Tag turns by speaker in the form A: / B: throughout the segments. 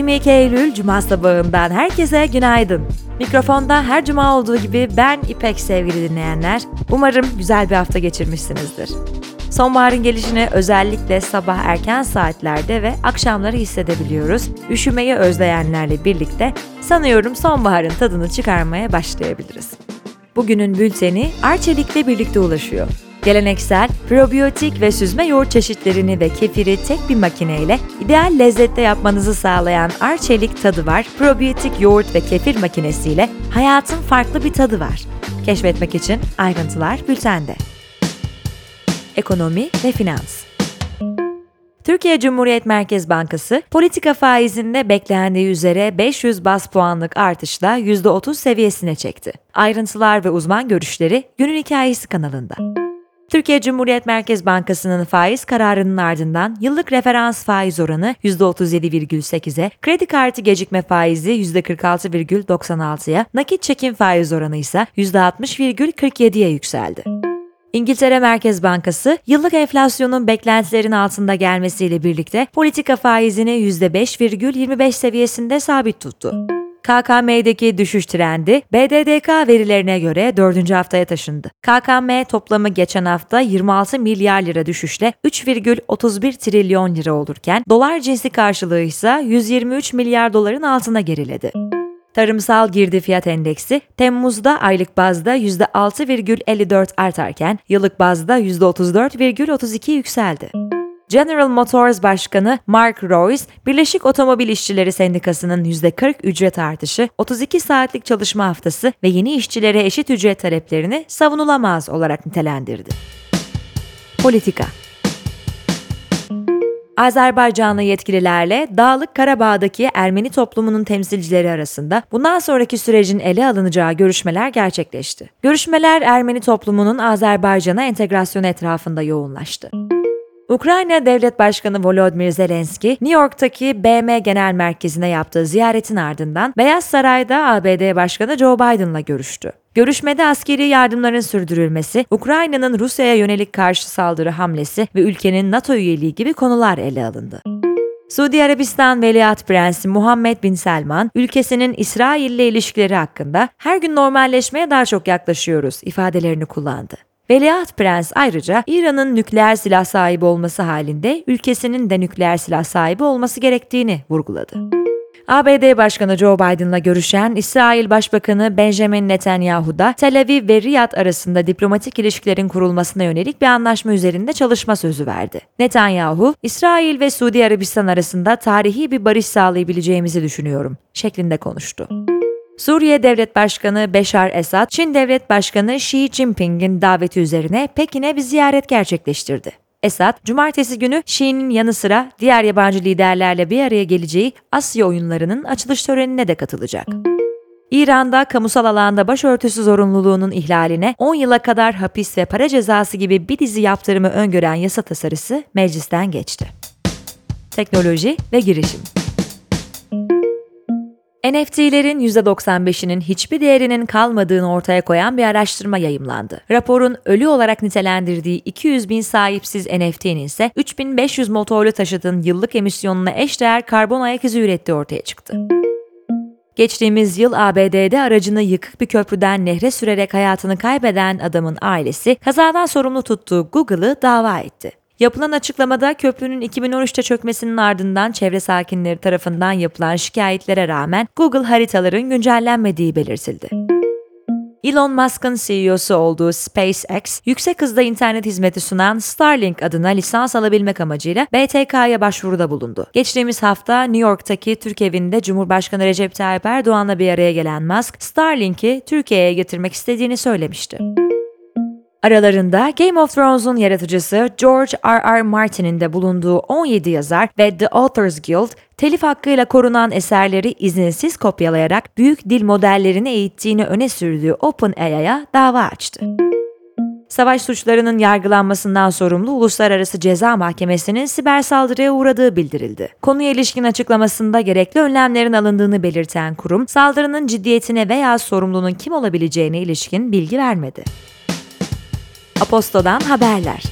A: 22 Eylül Cuma sabahından herkese günaydın. Mikrofonda her cuma olduğu gibi ben İpek sevgili dinleyenler. Umarım güzel bir hafta geçirmişsinizdir. Sonbaharın gelişini özellikle sabah erken saatlerde ve akşamları hissedebiliyoruz. Üşümeyi özleyenlerle birlikte sanıyorum sonbaharın tadını çıkarmaya başlayabiliriz. Bugünün bülteni Arçelik'le birlikte ulaşıyor. Geleneksel, probiyotik ve süzme yoğurt çeşitlerini ve kefiri tek bir makineyle ideal lezzette yapmanızı sağlayan Arçelik tadı var. Probiyotik yoğurt ve kefir makinesiyle hayatın farklı bir tadı var. Keşfetmek için ayrıntılar bültende. Ekonomi ve finans. Türkiye Cumhuriyet Merkez Bankası politika faizinde beklendiği üzere 500 bas puanlık artışla %30 seviyesine çekti. Ayrıntılar ve uzman görüşleri günün hikayesi kanalında. Türkiye Cumhuriyet Merkez Bankası'nın faiz kararının ardından yıllık referans faiz oranı %37,8'e, kredi kartı gecikme faizi %46,96'ya, nakit çekim faiz oranı ise %60,47'ye yükseldi. İngiltere Merkez Bankası, yıllık enflasyonun beklentilerin altında gelmesiyle birlikte politika faizini %5,25 seviyesinde sabit tuttu. KKM'deki düşüş trendi BDDK verilerine göre 4. haftaya taşındı. KKM toplamı geçen hafta 26 milyar lira düşüşle 3,31 trilyon lira olurken dolar cinsi karşılığı ise 123 milyar doların altına geriledi. Tarımsal girdi fiyat endeksi Temmuz'da aylık bazda %6,54 artarken yıllık bazda %34,32 yükseldi. General Motors Başkanı Mark Royce, Birleşik Otomobil İşçileri Sendikası'nın %40 ücret artışı, 32 saatlik çalışma haftası ve yeni işçilere eşit ücret taleplerini savunulamaz olarak nitelendirdi. Politika Azerbaycanlı yetkililerle Dağlık Karabağ'daki Ermeni toplumunun temsilcileri arasında bundan sonraki sürecin ele alınacağı görüşmeler gerçekleşti. Görüşmeler Ermeni toplumunun Azerbaycan'a entegrasyonu etrafında yoğunlaştı. Ukrayna Devlet Başkanı Volodymyr Zelenski, New York'taki BM Genel Merkezi'ne yaptığı ziyaretin ardından Beyaz Saray'da ABD Başkanı Joe Biden'la görüştü. Görüşmede askeri yardımların sürdürülmesi, Ukrayna'nın Rusya'ya yönelik karşı saldırı hamlesi ve ülkenin NATO üyeliği gibi konular ele alındı. Suudi Arabistan Veliaht Prensi Muhammed Bin Selman, ülkesinin İsrail ile ilişkileri hakkında her gün normalleşmeye daha çok yaklaşıyoruz ifadelerini kullandı. Veliaht Prens ayrıca İran'ın nükleer silah sahibi olması halinde ülkesinin de nükleer silah sahibi olması gerektiğini vurguladı. ABD Başkanı Joe Biden'la görüşen İsrail Başbakanı Benjamin Netanyahu da Tel Aviv ve Riyad arasında diplomatik ilişkilerin kurulmasına yönelik bir anlaşma üzerinde çalışma sözü verdi. Netanyahu, İsrail ve Suudi Arabistan arasında tarihi bir barış sağlayabileceğimizi düşünüyorum şeklinde konuştu. Suriye Devlet Başkanı Beşar Esad, Çin Devlet Başkanı Xi Jinping'in daveti üzerine Pekin'e bir ziyaret gerçekleştirdi. Esad, cumartesi günü Xi'nin yanı sıra diğer yabancı liderlerle bir araya geleceği Asya oyunlarının açılış törenine de katılacak. İran'da kamusal alanda başörtüsü zorunluluğunun ihlaline 10 yıla kadar hapis ve para cezası gibi bir dizi yaptırımı öngören yasa tasarısı meclisten geçti. Teknoloji ve girişim NFT'lerin %95'inin hiçbir değerinin kalmadığını ortaya koyan bir araştırma yayımlandı. Raporun ölü olarak nitelendirdiği 200 bin sahipsiz NFT'nin ise 3500 motorlu taşıtın yıllık emisyonuna eşdeğer karbon ayak izi ürettiği ortaya çıktı. Geçtiğimiz yıl ABD'de aracını yıkık bir köprüden nehre sürerek hayatını kaybeden adamın ailesi kazadan sorumlu tuttuğu Google'ı dava etti. Yapılan açıklamada köprünün 2013'te çökmesinin ardından çevre sakinleri tarafından yapılan şikayetlere rağmen Google haritaların güncellenmediği belirtildi. Elon Musk'ın CEO'su olduğu SpaceX, yüksek hızda internet hizmeti sunan Starlink adına lisans alabilmek amacıyla BTK'ya başvuruda bulundu. Geçtiğimiz hafta New York'taki Türk evinde Cumhurbaşkanı Recep Tayyip Erdoğan'la bir araya gelen Musk, Starlink'i Türkiye'ye getirmek istediğini söylemişti. Aralarında Game of Thrones'un yaratıcısı George R. R. Martin'in de bulunduğu 17 yazar ve The Authors Guild, telif hakkıyla korunan eserleri izinsiz kopyalayarak büyük dil modellerini eğittiğini öne sürdüğü OpenAI'ya dava açtı. Savaş suçlarının yargılanmasından sorumlu Uluslararası Ceza Mahkemesi'nin siber saldırıya uğradığı bildirildi. Konuya ilişkin açıklamasında gerekli önlemlerin alındığını belirten kurum, saldırının ciddiyetine veya sorumlunun kim olabileceğine ilişkin bilgi vermedi. Aposto'dan haberler.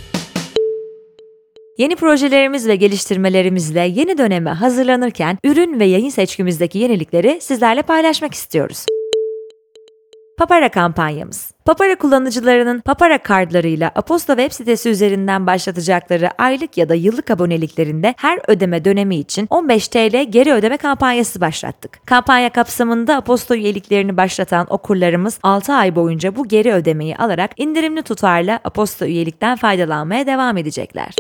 A: Yeni projelerimiz ve geliştirmelerimizle yeni döneme hazırlanırken ürün ve yayın seçkimizdeki yenilikleri sizlerle paylaşmak istiyoruz. Papara kampanyamız. Papara kullanıcılarının Papara kartlarıyla Aposta web sitesi üzerinden başlatacakları aylık ya da yıllık aboneliklerinde her ödeme dönemi için 15 TL geri ödeme kampanyası başlattık. Kampanya kapsamında Aposta üyeliklerini başlatan okurlarımız 6 ay boyunca bu geri ödemeyi alarak indirimli tutarla Aposta üyelikten faydalanmaya devam edecekler.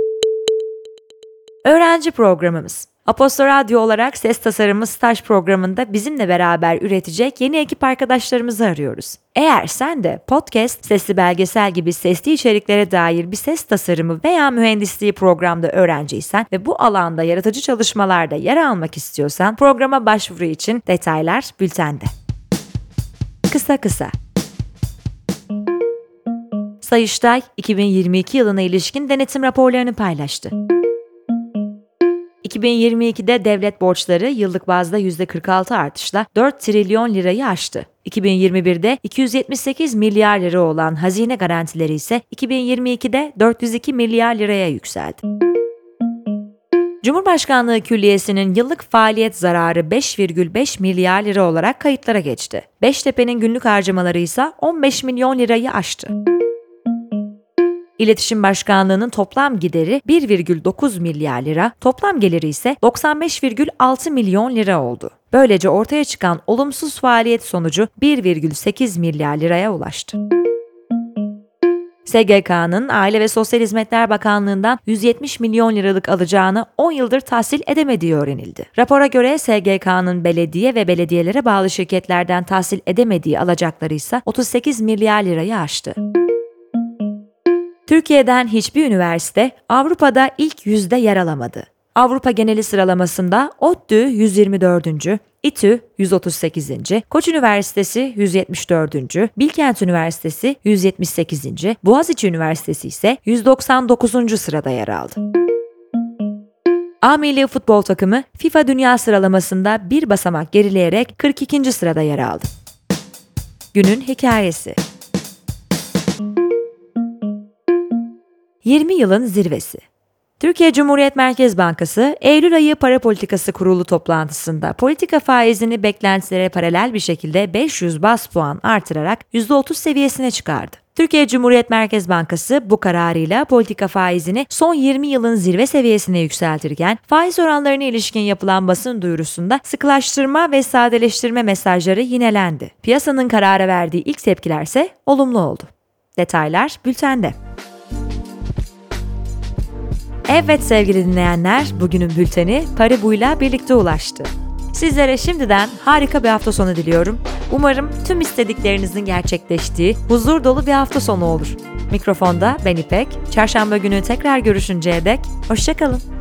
A: Öğrenci programımız. Aposto Radyo olarak ses tasarımı staj programında bizimle beraber üretecek yeni ekip arkadaşlarımızı arıyoruz. Eğer sen de podcast, sesli belgesel gibi sesli içeriklere dair bir ses tasarımı veya mühendisliği programda öğrenciysen ve bu alanda yaratıcı çalışmalarda yer almak istiyorsan programa başvuru için detaylar bültende. Kısa kısa Sayıştay 2022 yılına ilişkin denetim raporlarını paylaştı. 2022'de devlet borçları yıllık bazda %46 artışla 4 trilyon lirayı aştı. 2021'de 278 milyar lira olan hazine garantileri ise 2022'de 402 milyar liraya yükseldi. Cumhurbaşkanlığı Külliyesi'nin yıllık faaliyet zararı 5,5 milyar lira olarak kayıtlara geçti. Beştepe'nin günlük harcamaları ise 15 milyon lirayı aştı. İletişim Başkanlığı'nın toplam gideri 1,9 milyar lira, toplam geliri ise 95,6 milyon lira oldu. Böylece ortaya çıkan olumsuz faaliyet sonucu 1,8 milyar liraya ulaştı. SGK'nın Aile ve Sosyal Hizmetler Bakanlığı'ndan 170 milyon liralık alacağını 10 yıldır tahsil edemediği öğrenildi. Rapora göre SGK'nın belediye ve belediyelere bağlı şirketlerden tahsil edemediği alacakları ise 38 milyar lirayı aştı. Türkiye'den hiçbir üniversite Avrupa'da ilk yüzde yer alamadı. Avrupa geneli sıralamasında ODTÜ 124. İTÜ 138. Koç Üniversitesi 174. Bilkent Üniversitesi 178. Boğaziçi Üniversitesi ise 199. sırada yer aldı. A milli futbol takımı FIFA Dünya sıralamasında bir basamak gerileyerek 42. sırada yer aldı. Günün hikayesi 20 yılın zirvesi. Türkiye Cumhuriyet Merkez Bankası, Eylül ayı para politikası kurulu toplantısında politika faizini beklentilere paralel bir şekilde 500 bas puan artırarak %30 seviyesine çıkardı. Türkiye Cumhuriyet Merkez Bankası bu kararıyla politika faizini son 20 yılın zirve seviyesine yükseltirken faiz oranlarına ilişkin yapılan basın duyurusunda sıkılaştırma ve sadeleştirme mesajları yinelendi. Piyasanın karara verdiği ilk tepkilerse olumlu oldu. Detaylar bültende. Evet sevgili dinleyenler, bugünün bülteni Paribuyla birlikte ulaştı. Sizlere şimdiden harika bir hafta sonu diliyorum. Umarım tüm istediklerinizin gerçekleştiği huzur dolu bir hafta sonu olur. Mikrofonda ben İpek. Çarşamba günü tekrar görüşünceye dek hoşçakalın.